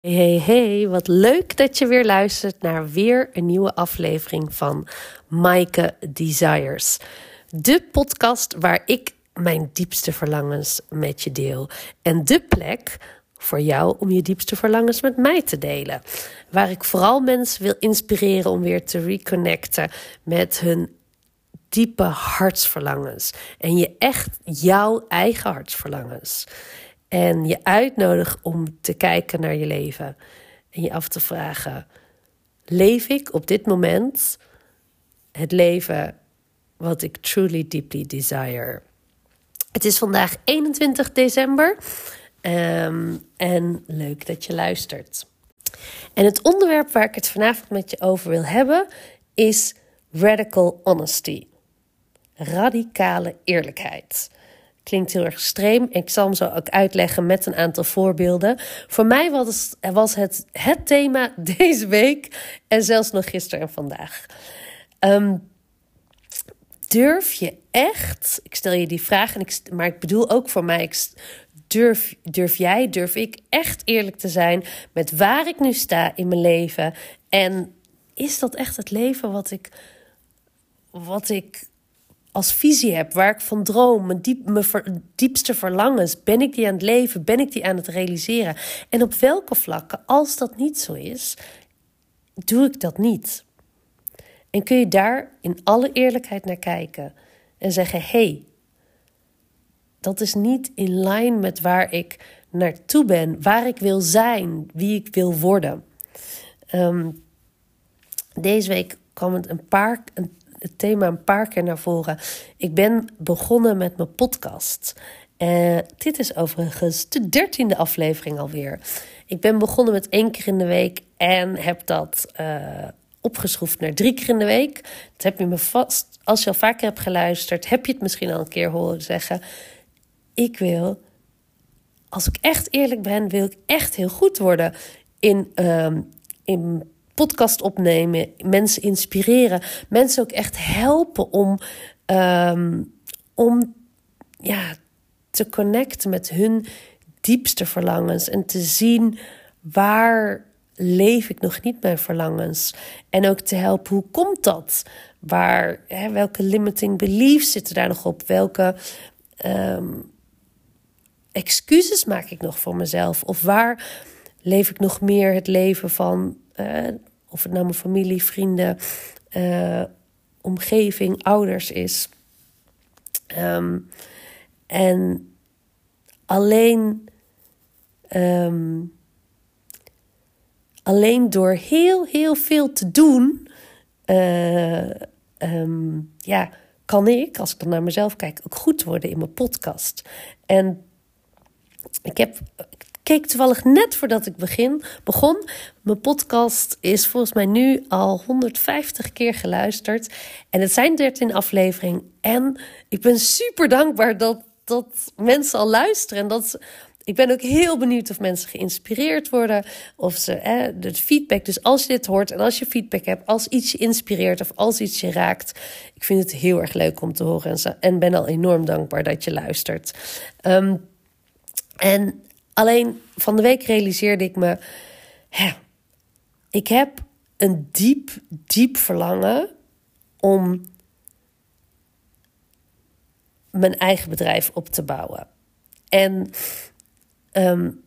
Hey, hey, wat leuk dat je weer luistert naar weer een nieuwe aflevering van Maaike Desires. De podcast waar ik mijn diepste verlangens met je deel. En de plek voor jou om je diepste verlangens met mij te delen. Waar ik vooral mensen wil inspireren om weer te reconnecten met hun diepe hartsverlangens. En je echt jouw eigen hartsverlangens. En je uitnodig om te kijken naar je leven. En je af te vragen: leef ik op dit moment het leven wat ik truly deeply desire? Het is vandaag 21 december. Ehm, en leuk dat je luistert. En het onderwerp waar ik het vanavond met je over wil hebben is radical honesty. Radicale eerlijkheid. Klinkt heel erg extreem. Ik zal hem zo ook uitleggen met een aantal voorbeelden. Voor mij was, was het het thema deze week en zelfs nog gisteren en vandaag. Ehm, durf je echt, ik stel je die vraag, en ik, maar ik bedoel ook voor mij, durf, durf jij, durf ik echt eerlijk te zijn met waar ik nu sta in mijn leven? En is dat echt het leven wat ik, wat ik als visie heb, waar ik van droom, mijn, diep, mijn diepste verlangens, ben ik die aan het leven, ben ik die aan het realiseren? En op welke vlakken, als dat niet zo is, doe ik dat niet? En kun je daar in alle eerlijkheid naar kijken en zeggen: hey, dat is niet in lijn met waar ik naartoe ben, waar ik wil zijn, wie ik wil worden. Ehm, deze week kwam het een paar, een het thema een paar keer naar voren. Ik ben begonnen met mijn podcast. Uh, dit is overigens de dertiende aflevering alweer. Ik ben begonnen met één keer in de week en heb dat uh, opgeschroefd naar drie keer in de week. Dat heb je me vast, als je al vaker hebt geluisterd, heb je het misschien al een keer horen zeggen. Ik wil, als ik echt eerlijk ben, wil ik echt heel goed worden in, uh, in podcast opnemen, mensen inspireren, mensen ook echt helpen om, um, om ja, te connecten met hun diepste verlangens en te zien waar leef ik nog niet mijn verlangens. En ook te helpen, hoe komt dat? Waar, hè, welke limiting beliefs zitten daar nog op? Welke um, excuses maak ik nog voor mezelf? Of waar leef ik nog meer het leven van uh, of het nou mijn familie, vrienden, uh, omgeving, ouders is. Um, en alleen, um, alleen door heel, heel veel te doen, uh, um, ja, kan ik, als ik dan naar mezelf kijk, ook goed worden in mijn podcast. En ik heb keek toevallig net voordat ik begin, begon. Mijn podcast is volgens mij nu al 150 keer geluisterd. En het zijn 13 afleveringen. En ik ben super dankbaar dat, dat mensen al luisteren. En dat ik ben ook heel benieuwd of mensen geïnspireerd worden. Of ze, hè, de feedback. Dus als je dit hoort en als je feedback hebt, als iets je inspireert of als iets je raakt. Ik vind het heel erg leuk om te horen. En, en ben al enorm dankbaar dat je luistert. Um, en Alleen van de week realiseerde ik me, hè, ik heb een diep, diep verlangen om mijn eigen bedrijf op te bouwen. En, um,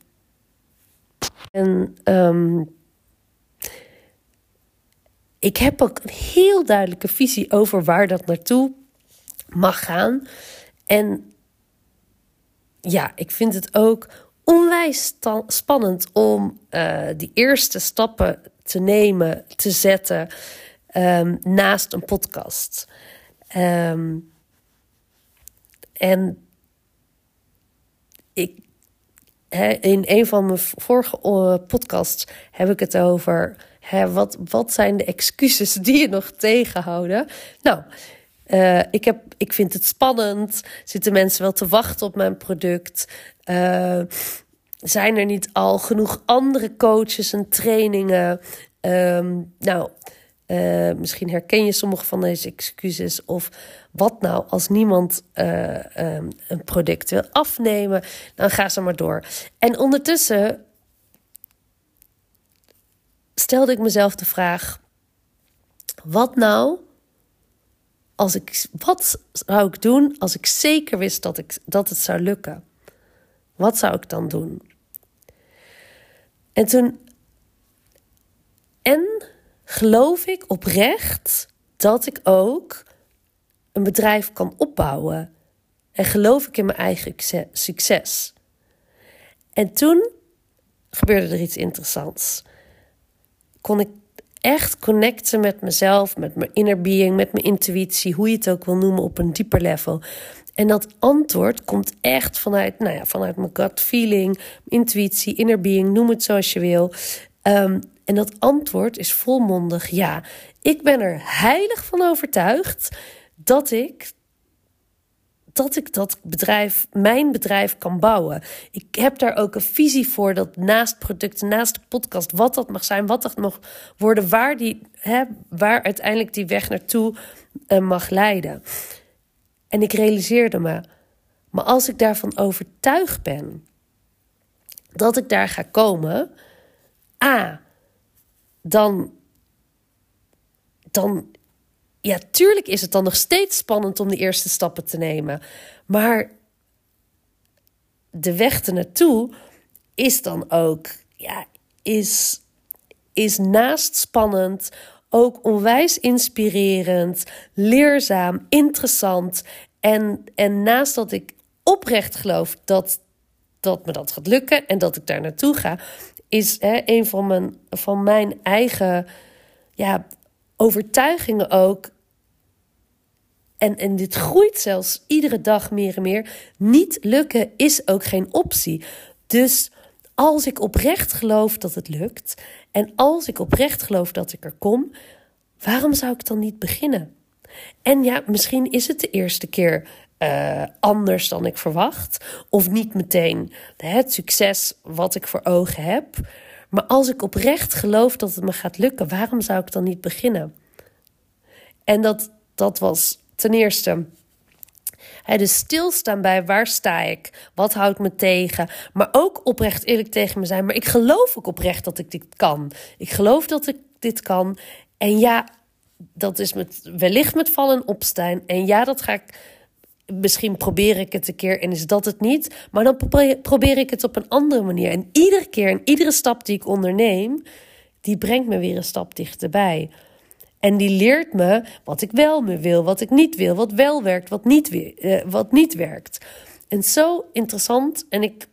en um, ik heb ook een heel duidelijke visie over waar dat naartoe mag gaan. En ja, ik vind het ook onwijs spannend om uh, die eerste stappen te nemen, te zetten um, naast een podcast. Um, en ik, he, in een van mijn vorige uh, podcasts heb ik het over hè, wat, wat zijn de excuses die je nog tegenhouden. Nou, uh, ik, heb, ik vind het spannend. Zitten mensen wel te wachten op mijn product? Uh, zijn er niet al genoeg andere coaches en trainingen? Um, nou, uh, misschien herken je sommige van deze excuses. Of wat nou als niemand um, een product wil afnemen? Dan ga ze maar door. En ondertussen stelde ik mezelf de vraag: wat nou als ik, wat zou ik doen als ik zeker wist dat, ik, dat het zou lukken? Wat zou ik dan doen? En toen. En geloof ik oprecht dat ik ook een bedrijf kan opbouwen. En geloof ik in mijn eigen succes. En toen gebeurde er iets interessants. Kon ik echt connecten met mezelf, met mijn inner being, met mijn intuïtie, hoe je het ook wil noemen, op een dieper level. En dat antwoord komt echt vanuit, nou ja, vanuit mijn gut feeling, intuïtie, inner being, noem het zoals je wil. Ehm, en dat antwoord is volmondig ja. Ik ben er heilig van overtuigd dat ik dat ik dat bedrijf, mijn bedrijf kan bouwen. Ik heb daar ook een visie voor dat naast producten, naast de podcast, wat dat mag zijn, wat dat mag worden, waar, die, hè, waar uiteindelijk die weg naartoe uh, mag leiden. En ik realiseerde me, maar als ik daarvan overtuigd ben dat ik daar ga komen, A, dan, dan ja, tuurlijk is het dan nog steeds spannend om de eerste stappen te nemen. Maar de weg ernaartoe is dan ook, ja, is, is naast spannend ook onwijs inspirerend, leerzaam, interessant. En, en naast dat ik oprecht geloof dat, dat me dat gaat lukken en dat ik daar naartoe ga, is hè, een van mijn, van mijn eigen ja, overtuigingen ook en, en dit groeit zelfs iedere dag meer en meer. Niet lukken is ook geen optie. Dus als ik oprecht geloof dat het lukt en als ik oprecht geloof dat ik er kom, waarom zou ik dan niet beginnen? En ja, misschien is het de eerste keer uh, anders dan ik verwacht, of niet meteen het succes wat ik voor ogen heb. Maar als ik oprecht geloof dat het me gaat lukken, waarom zou ik dan niet beginnen? En dat, dat was Ten eerste, dus stilstaan bij waar sta ik? Wat houdt me tegen? Maar ook oprecht eerlijk tegen me zijn. Maar ik geloof ook oprecht dat ik dit kan. Ik geloof dat ik dit kan. En ja, dat is met, wellicht met vallen en opstaan. En ja, dat ga ik. Misschien probeer ik het een keer en is dat het niet. Maar dan probeer ik het op een andere manier. En iedere keer en iedere stap die ik onderneem, die brengt me weer een stap dichterbij. En die leert me wat ik wel me wil, wat ik niet wil, wat wel werkt, wat niet, uh, wat niet werkt. En zo interessant. En ik,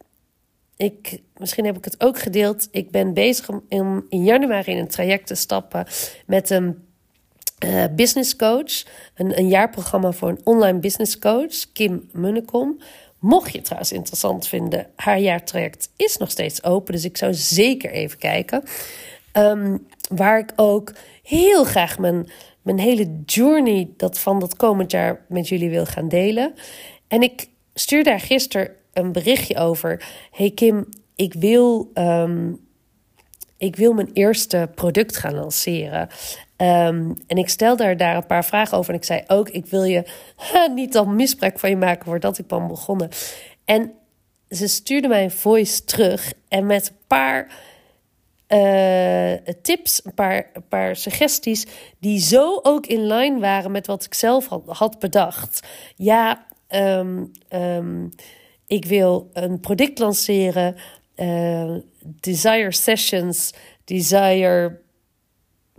ik, misschien heb ik het ook gedeeld. Ik ben bezig om in januari in een traject te stappen met een uh, business coach. Een, een jaarprogramma voor een online business coach, Kim Munnekom. Mocht je trouwens interessant vinden, haar jaartraject is nog steeds open. Dus ik zou zeker even kijken. Um, waar ik ook heel graag mijn, mijn hele journey dat van dat komend jaar met jullie wil gaan delen. En ik stuur daar gisteren een berichtje over. Hey Kim, ik wil, um, ik wil mijn eerste product gaan lanceren. Um, en ik stel daar, daar een paar vragen over. En ik zei ook, ik wil je niet al misbruik van je maken voordat ik ben begonnen. En ze stuurde mij een voice terug. En met een paar uh, tips, een paar, paar suggesties die zo ook in lijn waren met wat ik zelf had, had bedacht. Ja, um, um, ik wil een product lanceren, uh, Desire Sessions, Desire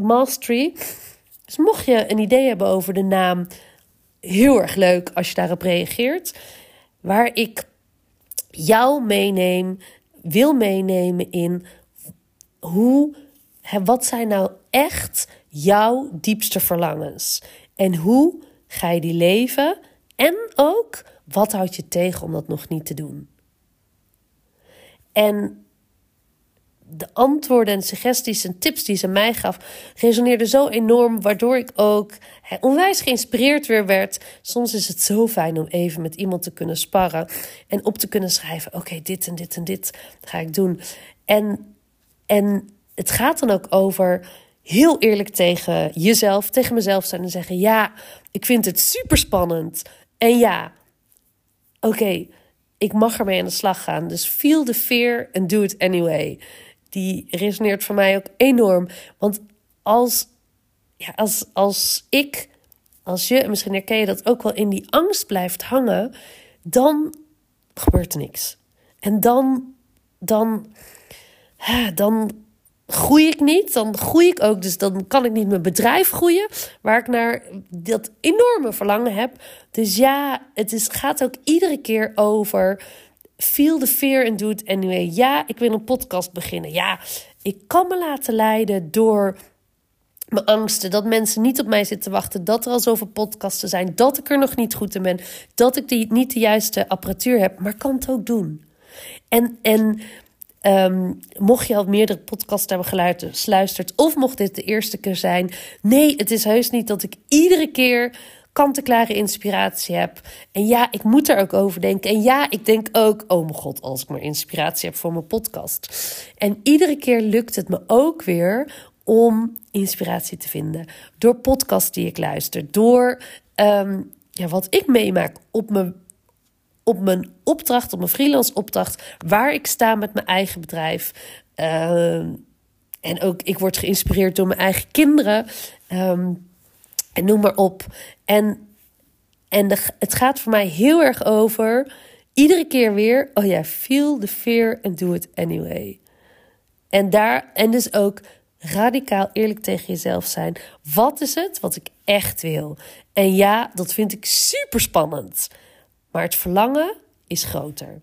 Mastery. Dus mocht je een idee hebben over de naam, heel erg leuk als je daarop reageert. Waar ik jou meeneem, wil meenemen in hoe, wat zijn nou echt jouw diepste verlangens? En hoe ga je die leven? En ook, wat houdt je tegen om dat nog niet te doen? En de antwoorden en suggesties en tips die ze mij gaf, resoneerden zo enorm, waardoor ik ook onwijs geïnspireerd weer werd. Soms is het zo fijn om even met iemand te kunnen sparren en op te kunnen schrijven: oké, dit en dit en dit ga ik doen. En en het gaat dan ook over heel eerlijk tegen jezelf, tegen mezelf zijn en zeggen: Ja, ik vind het super spannend. En ja, oké, ik mag ermee aan de slag gaan. Dus feel the fear and do it anyway. Die resoneert voor mij ook enorm. Want als, ja, als, als ik, als je, en misschien herken je dat ook wel, in die angst blijft hangen, dan gebeurt er niks. En dan, dan, dan groei ik niet. Dan groei ik ook. Dus dan kan ik niet mijn bedrijf groeien. Waar ik naar dat enorme verlangen heb. Dus ja, het is, gaat ook iedere keer over. Feel the fear and do it anyway. Ja, ik wil een podcast beginnen. Ja, ik kan me laten leiden door mijn angsten. Dat mensen niet op mij zitten wachten. Dat er al zoveel podcasten zijn. Dat ik er nog niet goed in ben. Dat ik die, niet de juiste apparatuur heb. Maar kan het ook doen. En, en um, mocht je al meerdere podcasts hebben geluisterd. Of mocht dit de eerste keer zijn. Nee, het is heus niet dat ik iedere keer kant-en-klare inspiratie heb. En ja, ik moet er ook over denken. En ja, ik denk ook, oh mijn god, als ik maar inspiratie heb voor mijn podcast. En iedere keer lukt het me ook weer om inspiratie te vinden. Door podcasts die ik luister. Door um, ja, wat ik meemaak op mijn, op mijn opdracht, op mijn freelance opdracht. Waar ik sta met mijn eigen bedrijf. Uh, en ook, ik word geïnspireerd door mijn eigen kinderen. Um, en noem maar op. En, en de, het gaat voor mij heel erg over. Iedere keer weer. Oh ja, feel the fear and do it anyway. En daar. En dus ook radicaal eerlijk tegen jezelf zijn. Wat is het wat ik echt wil? En ja, dat vind ik super spannend. Maar het verlangen is groter.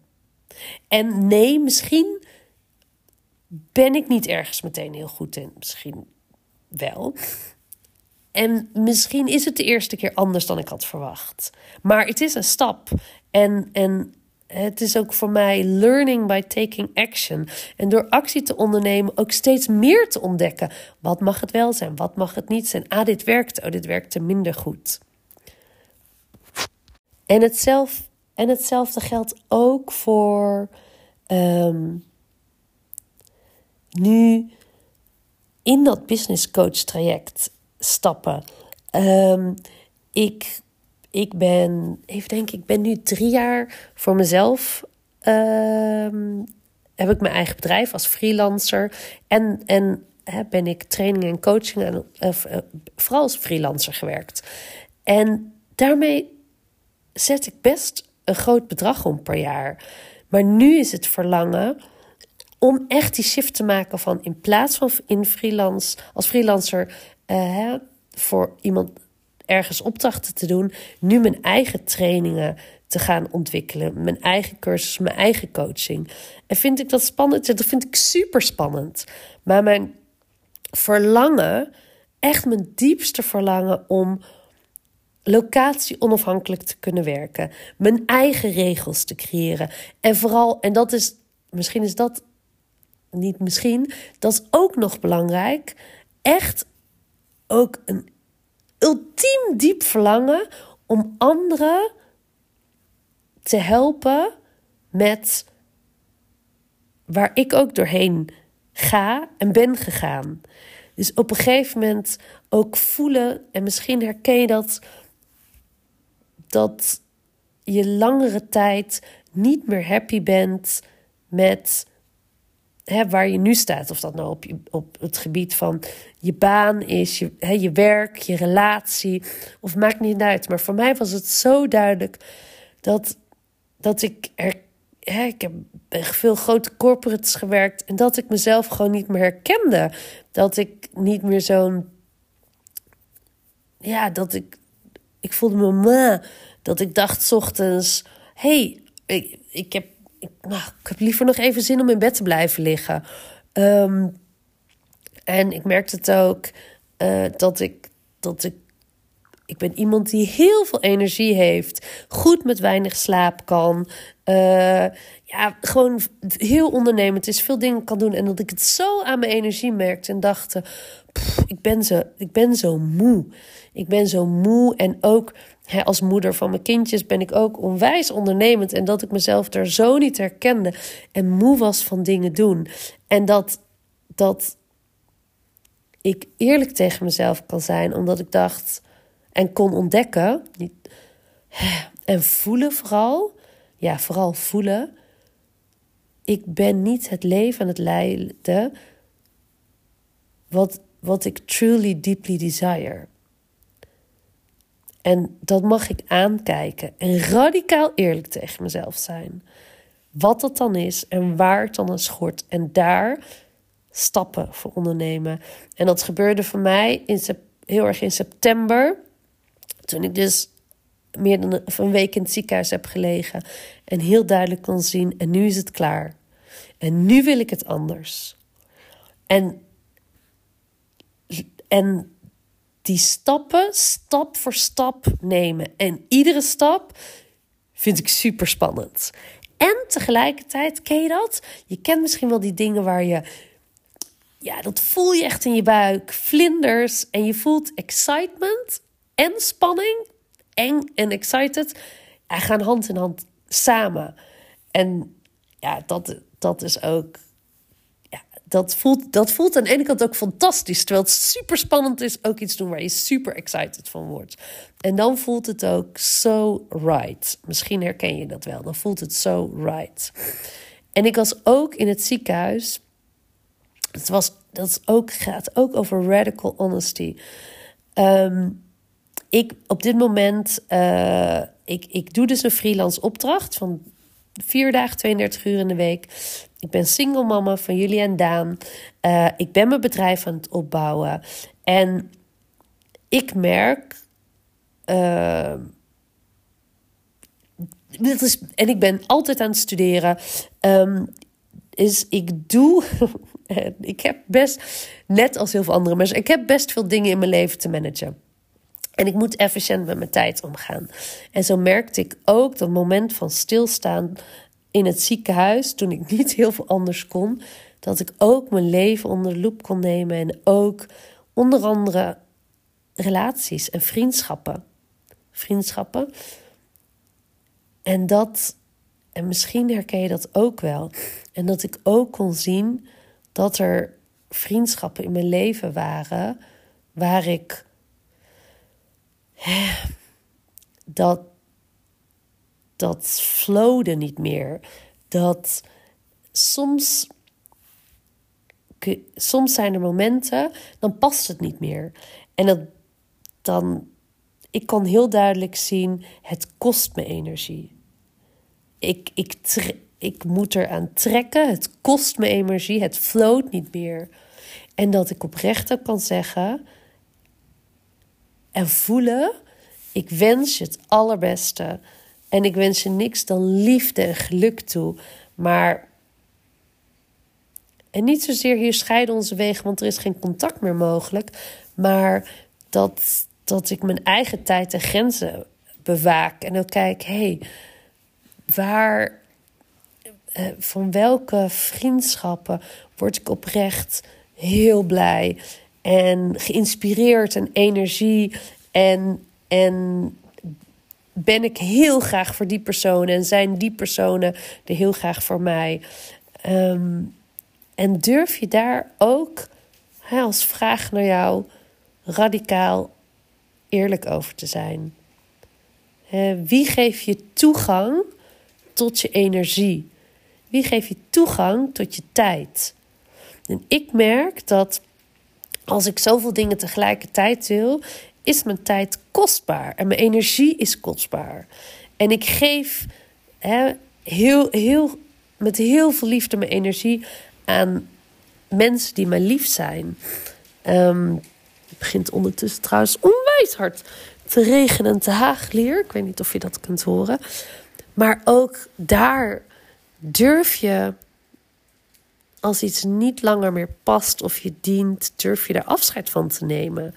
En nee, misschien ben ik niet ergens meteen heel goed in. Misschien wel. En misschien is het de eerste keer anders dan ik had verwacht. Maar het is een stap. En, en het is ook voor mij learning by taking action. En door actie te ondernemen ook steeds meer te ontdekken. Wat mag het wel zijn? Wat mag het niet zijn? Ah, dit werkt. Oh, dit werkte minder goed. En, hetzelfde, en hetzelfde geldt ook voor um, nu in dat business coach traject stappen. Um, ik ik ben, even denken, ik ben nu drie jaar voor mezelf. Uh, heb ik mijn eigen bedrijf als freelancer. En, en ben ik training en coaching en uh, vooral als freelancer gewerkt. En daarmee zet ik best een groot bedrag om per jaar. Maar nu is het verlangen om echt die shift te maken van in plaats van in freelance, als freelancer uh, voor iemand ergens opdrachten te doen, nu mijn eigen trainingen te gaan ontwikkelen, mijn eigen cursus, mijn eigen coaching. En vind ik dat spannend? Dat vind ik super spannend. Maar mijn verlangen, echt mijn diepste verlangen om locatie onafhankelijk te kunnen werken, mijn eigen regels te creëren en vooral, en dat is, misschien is dat niet misschien, dat is ook nog belangrijk, echt ook een ultiem diep verlangen om anderen te helpen met waar ik ook doorheen ga en ben gegaan. Dus op een gegeven moment ook voelen, en misschien herken je dat, dat je langere tijd niet meer happy bent met hè, waar je nu staat. Of dat nou op, je, op het gebied van je baan is, je, hè, je werk, je relatie. Of maakt niet uit. Maar voor mij was het zo duidelijk dat, dat ik er. Hè, ik heb veel grote corporates gewerkt. En dat ik mezelf gewoon niet meer herkende. Dat ik niet meer zo'n. Ja, dat ik. Ik voelde me. Dat ik dacht s ochtends. hey, ik, ik heb ik, nou, ik heb liever nog even zin om in bed te blijven liggen. Um, en ik merkte het ook uh, dat ik, dat ik. Ik ben iemand die heel veel energie heeft, goed met weinig slaap kan. Uh, ja, gewoon heel ondernemend is, veel dingen kan doen. En dat ik het zo aan mijn energie merkte en dacht: ik, ben zo, ik ben zo moe. Ik ben zo moe en ook als moeder van mijn kindjes ben ik ook onwijs ondernemend. En dat ik mezelf daar zo niet herkende en moe was van dingen doen. En dat, dat ik eerlijk tegen mezelf kan zijn, omdat ik dacht en kon ontdekken. En voelen vooral. Ja, vooral voelen. ik ben niet het leven aan het leiden wat, wat ik truly, deeply desire. En dat mag ik aankijken en radicaal eerlijk tegen mezelf zijn. Wat dat dan is en waar het dan aan schort. En daar stappen voor ondernemen. En dat gebeurde voor mij in, heel erg in september. Toen ik dus meer dan een week in het ziekenhuis heb gelegen. En heel duidelijk kon zien: en nu is het klaar. En nu wil ik het anders. En, en die stappen, stap voor stap nemen. En iedere stap vind ik super spannend. En tegelijkertijd, ken je dat? Je kent misschien wel die dingen waar je. Ja, dat voel je echt in je buik. Vlinders. En je voelt excitement en spanning. Eng en excited. En gaan hand in hand samen. En ja, dat, dat is ook dat voelt, dat voelt aan de ene kant ook fantastisch. Terwijl het super spannend is, ook iets doen waar je super excited van wordt. En dan voelt het ook so right. Misschien herken je dat wel. Dan voelt het so right. En ik was ook in het ziekenhuis. Het was, dat ook, gaat ook over radical honesty. Ehm, ik op dit moment, uh, ik, ik doe dus een freelance opdracht van vier dagen, 32 uur in de week. Ik ben single mama van jullie en Daan. Uh, ik ben mijn bedrijf aan het opbouwen. En ik merk. Uh, is, en ik ben altijd aan het studeren. Um, is ik doe. ik heb best, net als heel veel andere mensen, ik heb best veel dingen in mijn leven te managen. En ik moet efficiënt met mijn tijd omgaan. En zo merkte ik ook dat moment van stilstaan in het ziekenhuis, toen ik niet heel veel anders kon, dat ik ook mijn leven onder de loep kon nemen en ook onder andere relaties en vriendschappen. Vriendschappen. En dat, en misschien herken je dat ook wel, en dat ik ook kon zien dat er vriendschappen in mijn leven waren waar ik dat dat flowde niet meer. Dat soms, soms zijn er momenten, dan past het niet meer. En dat, dan, ik kan heel duidelijk zien, het kost me energie. Ik, ik, ik moet eraan trekken, het kost me energie, het floot niet meer. En dat ik oprecht kan zeggen en voelen, ik wens je het allerbeste. En ik wens je niks dan liefde en geluk toe. Maar. En niet zozeer hier scheiden onze wegen, want er is geen contact meer mogelijk. Maar dat, dat ik mijn eigen tijd en grenzen bewaak. En ook kijk, hé, hey, waar. Eh, van welke vriendschappen word ik oprecht heel blij en geïnspireerd en energie en, en ben ik heel graag voor die personen en zijn die personen er heel graag voor mij. Ehm, en durf je daar ook als vraag naar jou radicaal eerlijk over te zijn? wie geeft je toegang tot je energie? Wie geeft je toegang tot je tijd? En ik merk dat als ik zoveel dingen tegelijkertijd wil, is mijn tijd kostbaar en mijn energie is kostbaar. En ik geef hè, heel, heel, met heel veel liefde mijn energie aan mensen die mij lief zijn. Um, het begint ondertussen trouwens onwijs hard te regenen en te hagelen hier. Ik weet niet of je dat kunt horen. Maar ook daar durf je, als iets niet langer meer past of je dient, durf je daar afscheid van te nemen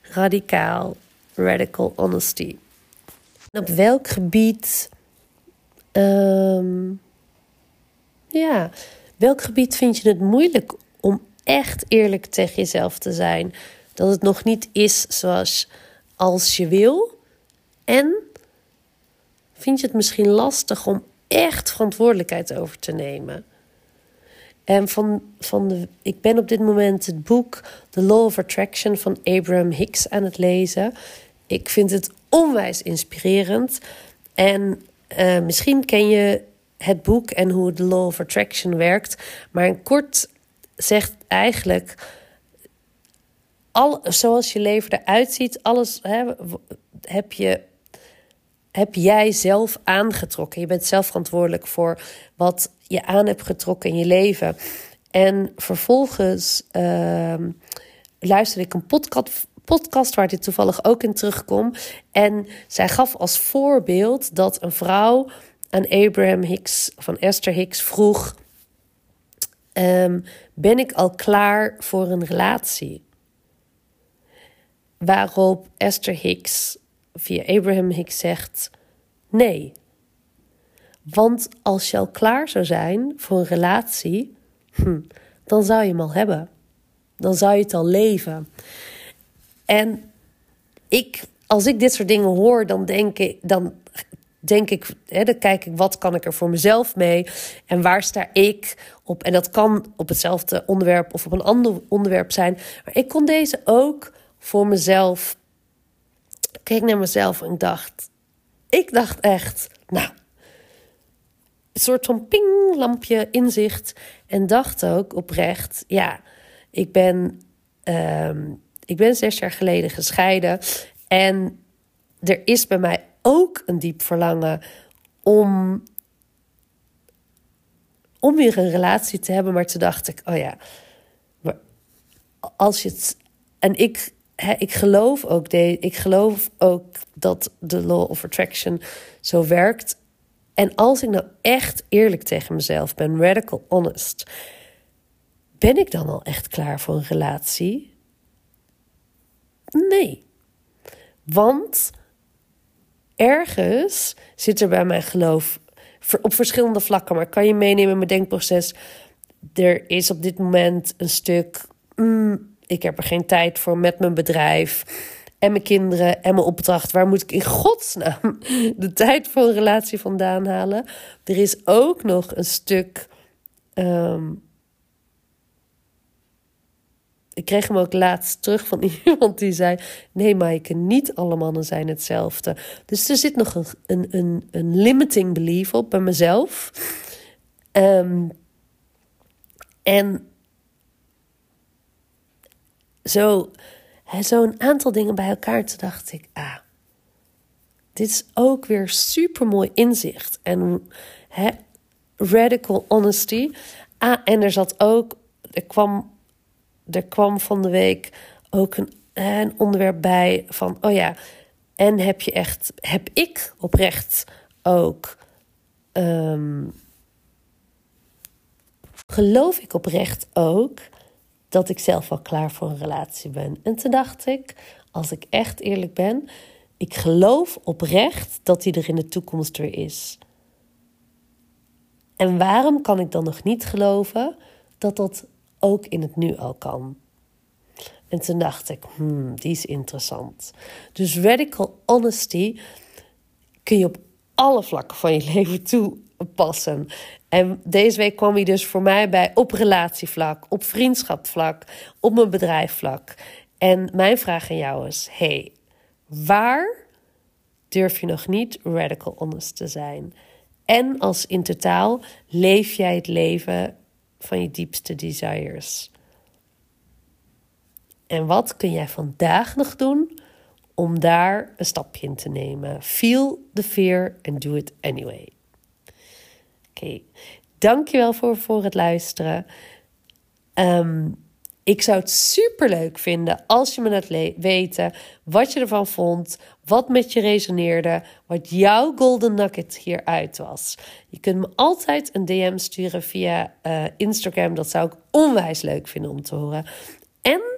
radicaal, radical honesty. op welk gebied, um, ja, welk gebied vind je het moeilijk om echt eerlijk tegen jezelf te zijn? Dat het nog niet is zoals als je wil? En vind je het misschien lastig om echt verantwoordelijkheid over te nemen? En van, van de, ik ben op dit moment het boek The Law of Attraction van Abraham Hicks aan het lezen. Ik vind het onwijs inspirerend. En uh, misschien ken je het boek en hoe de Law of Attraction werkt. Maar in kort zegt eigenlijk. Al, zoals je leven eruit ziet, alles hè, heb, je, heb jij zelf aangetrokken. Je bent zelf verantwoordelijk voor wat je aan hebt getrokken in je leven. En vervolgens uh, luisterde ik een podcast, podcast waar dit toevallig ook in terugkomt. En zij gaf als voorbeeld dat een vrouw aan Abraham Hicks, van Esther Hicks, vroeg: ehm, Ben ik al klaar voor een relatie? Waarop Esther Hicks via Abraham Hicks zegt: Nee. Want als je al klaar zou zijn voor een relatie, hm, dan zou je hem al hebben. Dan zou je het al leven. En ik, als ik dit soort dingen hoor, dan denk ik, dan denk ik, hè, dan kijk ik wat kan ik er voor mezelf mee en waar sta ik op. En dat kan op hetzelfde onderwerp of op een ander onderwerp zijn. Maar ik kon deze ook voor mezelf. Keek naar mezelf en dacht, ik dacht echt, nou, een soort van ping lampje inzicht en dacht ook oprecht, ja, ik ben, ehm, ik ben zes jaar geleden gescheiden en er is bij mij ook een diep verlangen om, om weer een relatie te hebben. Maar toen dacht ik, oh ja, maar als je het. En ik, ik, geloof ook de, ik geloof ook dat de law of attraction zo werkt. En als ik nou echt eerlijk tegen mezelf ben, radical honest, ben ik dan al echt klaar voor een relatie? Nee. Want ergens zit er bij mijn geloof op verschillende vlakken, maar kan je meenemen in mijn denkproces. Er is op dit moment een stuk. Mm, ik heb er geen tijd voor met mijn bedrijf en mijn kinderen en mijn opdracht. Waar moet ik in godsnaam de tijd voor een relatie vandaan halen? Er is ook nog een stuk. Ehm, ik kreeg hem ook laatst terug van iemand die zei: Nee, Maaike, niet alle mannen zijn hetzelfde. Dus er zit nog een, een, een, een limiting belief op bij mezelf. Um, en zo, zo'n aantal dingen bij elkaar, toen dacht ik: Ah, dit is ook weer super mooi inzicht. En hè, radical honesty. Ah, en er zat ook, er kwam er kwam van de week ook een, een onderwerp bij van, oh ja, en heb je echt, heb ik oprecht ook, um, geloof ik oprecht ook dat ik zelf al klaar voor een relatie ben. En toen dacht ik, als ik echt eerlijk ben, ik geloof oprecht dat die er in de toekomst weer is. En waarom kan ik dan nog niet geloven dat dat ook in het nu al kan. En toen dacht ik, hmm, die is interessant. Dus radical honesty kun je op alle vlakken van je leven toepassen. En deze week kwam hij dus voor mij bij op relatievlak, op vriendschapvlak, op mijn bedrijfvlak. En mijn vraag aan jou is: hey, waar durf je nog niet radical honest te zijn? En als in totaal leef jij het leven van je diepste desires. En wat kun jij vandaag nog doen om daar een stapje in te nemen? Feel the fear and do it anyway. Oké, dankjewel voor, voor het luisteren. Um, ik zou het super leuk vinden als je me laat weten wat je ervan vond, wat met je resoneerde, wat jouw golden nugget hieruit was. Je kunt me altijd een DM sturen via uh, Instagram. Dat zou ik onwijs leuk vinden om te horen. En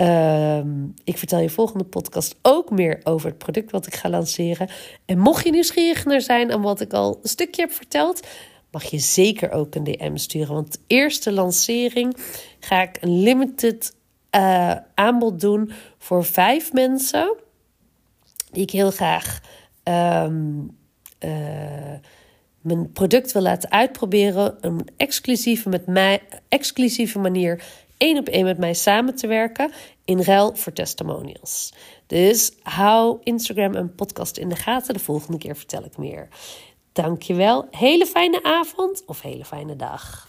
uh, ik vertel je volgende podcast ook meer over het product wat ik ga lanceren. En mocht je nieuwsgierig naar zijn aan wat ik al een stukje heb verteld, mag je zeker ook een DM sturen. Want eerste lancering ga ik een limited uh, aanbod doen voor vijf mensen. Die ik heel graag um, uh, mijn product wil laten uitproberen. Een exclusieve, met mij, exclusieve manier één op één met mij samen te werken. In ruil voor testimonials. Dus hou Instagram en podcast in de gaten. De volgende keer vertel ik meer. Dankjewel. Hele fijne avond of hele fijne dag.